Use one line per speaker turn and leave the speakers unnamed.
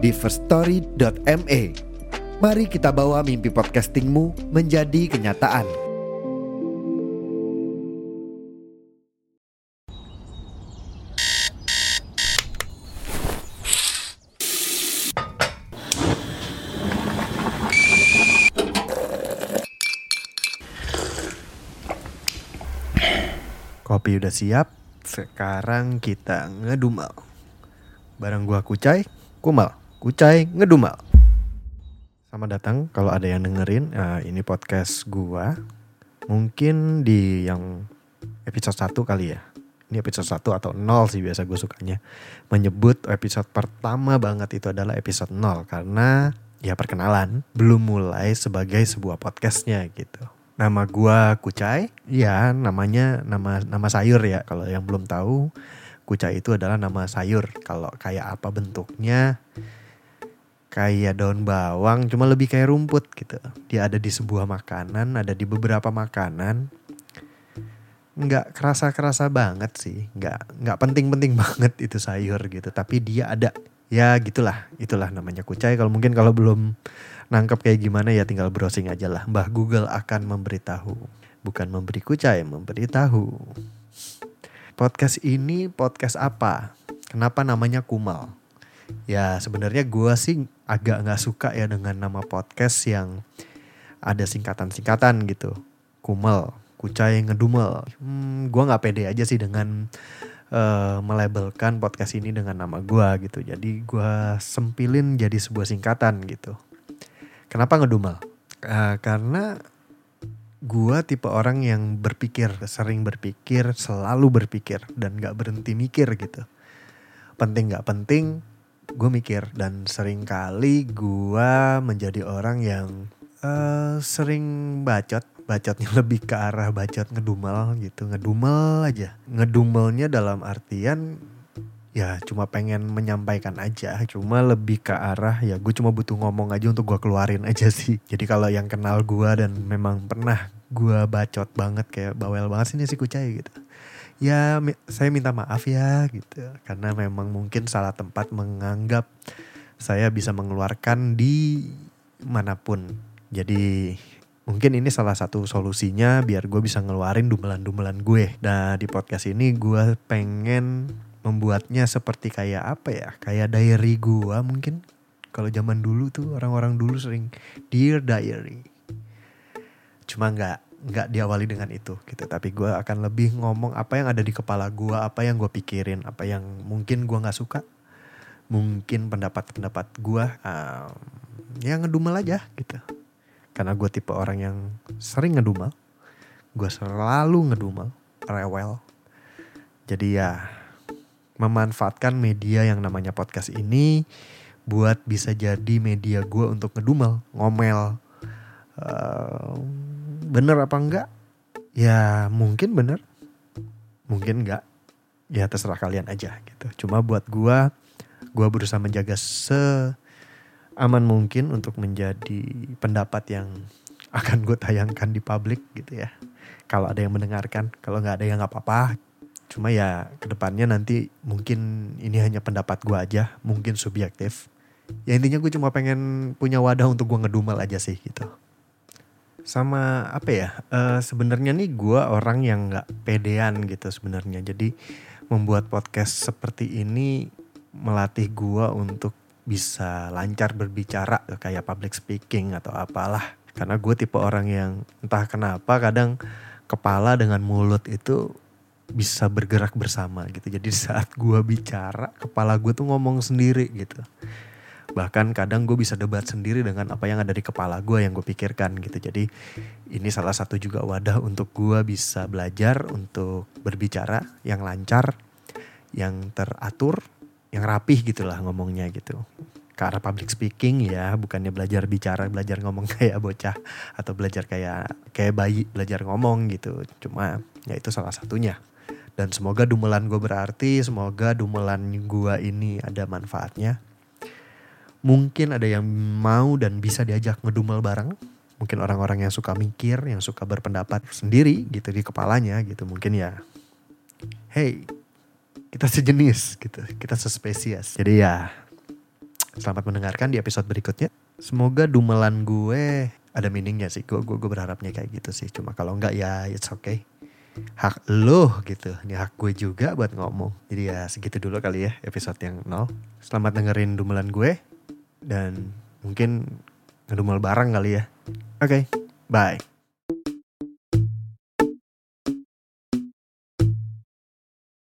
di firststory.me. Mari kita bawa mimpi podcastingmu menjadi kenyataan.
Kopi udah siap, sekarang kita ngedumal. Barang gua kucai, kumal, kucai, ngedumal. Selamat datang kalau ada yang dengerin, nah, ini podcast gua. Mungkin di yang episode 1 kali ya. Ini episode 1 atau 0 sih biasa gue sukanya. Menyebut episode pertama banget itu adalah episode 0 karena ya perkenalan belum mulai sebagai sebuah podcastnya gitu. Nama gua Kucai, ya namanya nama nama sayur ya. Kalau yang belum tahu, Kucai itu adalah nama sayur. Kalau kayak apa bentuknya, kayak daun bawang, cuma lebih kayak rumput gitu. Dia ada di sebuah makanan, ada di beberapa makanan. Nggak kerasa-kerasa banget sih, nggak nggak penting-penting banget itu sayur gitu. Tapi dia ada, ya gitulah, itulah namanya Kucai. Kalau mungkin kalau belum nangkep kayak gimana ya tinggal browsing aja lah. Mbah Google akan memberitahu. Bukan memberi kucai, memberitahu. Podcast ini podcast apa? Kenapa namanya Kumal? Ya sebenarnya gue sih agak nggak suka ya dengan nama podcast yang ada singkatan-singkatan gitu. Kumal, kucai ngedumel. Hmm, gue nggak pede aja sih dengan uh, melabelkan podcast ini dengan nama gue gitu. Jadi gue sempilin jadi sebuah singkatan gitu. Kenapa ngedumel? Uh, karena gua tipe orang yang berpikir, sering berpikir, selalu berpikir dan gak berhenti mikir gitu. Penting gak penting, gue mikir dan sering kali gua menjadi orang yang uh, sering bacot, bacotnya lebih ke arah bacot ngedumel gitu, ngedumel aja. Ngedumelnya dalam artian ya cuma pengen menyampaikan aja. Cuma lebih ke arah ya gue cuma butuh ngomong aja untuk gue keluarin aja sih. Jadi kalau yang kenal gue dan memang pernah gue bacot banget kayak bawel banget sih si kucai gitu ya saya minta maaf ya gitu. Karena memang mungkin salah tempat menganggap saya bisa mengeluarkan di mana pun. Jadi mungkin ini salah satu solusinya biar gue bisa ngeluarin dumelan-dumelan gue. Nah di podcast ini gue pengen membuatnya seperti kayak apa ya? Kayak diary gua mungkin. Kalau zaman dulu tuh orang-orang dulu sering dear diary. Cuma nggak nggak diawali dengan itu gitu tapi gua akan lebih ngomong apa yang ada di kepala gua apa yang gue pikirin apa yang mungkin gua nggak suka mungkin pendapat-pendapat gua um, ya ngedumel aja gitu karena gue tipe orang yang sering ngedumel gue selalu ngedumel rewel jadi ya memanfaatkan media yang namanya podcast ini buat bisa jadi media gue untuk ngedumel, ngomel. Uh, bener apa enggak? Ya mungkin bener, mungkin enggak. Ya terserah kalian aja gitu. Cuma buat gue, gue berusaha menjaga se aman mungkin untuk menjadi pendapat yang akan gue tayangkan di publik gitu ya. Kalau ada yang mendengarkan, kalau nggak ada yang nggak apa-apa Cuma ya ke depannya nanti mungkin ini hanya pendapat gue aja, mungkin subjektif. Ya intinya gue cuma pengen punya wadah untuk gue ngedumel aja sih gitu. Sama apa ya, uh, sebenarnya nih gue orang yang gak pedean gitu sebenarnya. Jadi membuat podcast seperti ini melatih gue untuk bisa lancar berbicara kayak public speaking atau apalah. Karena gue tipe orang yang entah kenapa kadang kepala dengan mulut itu bisa bergerak bersama gitu. Jadi saat gue bicara, kepala gue tuh ngomong sendiri gitu. Bahkan kadang gue bisa debat sendiri dengan apa yang ada di kepala gue yang gue pikirkan gitu. Jadi ini salah satu juga wadah untuk gue bisa belajar untuk berbicara yang lancar, yang teratur, yang rapih gitulah ngomongnya gitu. ke arah public speaking ya, bukannya belajar bicara, belajar ngomong kayak bocah atau belajar kayak kayak bayi belajar ngomong gitu. Cuma ya itu salah satunya. Dan semoga dumelan gue berarti, semoga dumelan gue ini ada manfaatnya. Mungkin ada yang mau dan bisa diajak ngedumel bareng. Mungkin orang-orang yang suka mikir, yang suka berpendapat sendiri gitu di kepalanya gitu. Mungkin ya, hey kita sejenis gitu, kita sespesies. Jadi ya selamat mendengarkan di episode berikutnya. Semoga dumelan gue ada meaningnya sih. Gue, gue, gue berharapnya kayak gitu sih. Cuma kalau enggak ya it's okay. Hak lo gitu. Ini hak gue juga buat ngomong. Jadi ya segitu dulu kali ya episode yang nol. Selamat dengerin dumelan gue. Dan mungkin ngedumel bareng kali ya. Oke, okay, bye.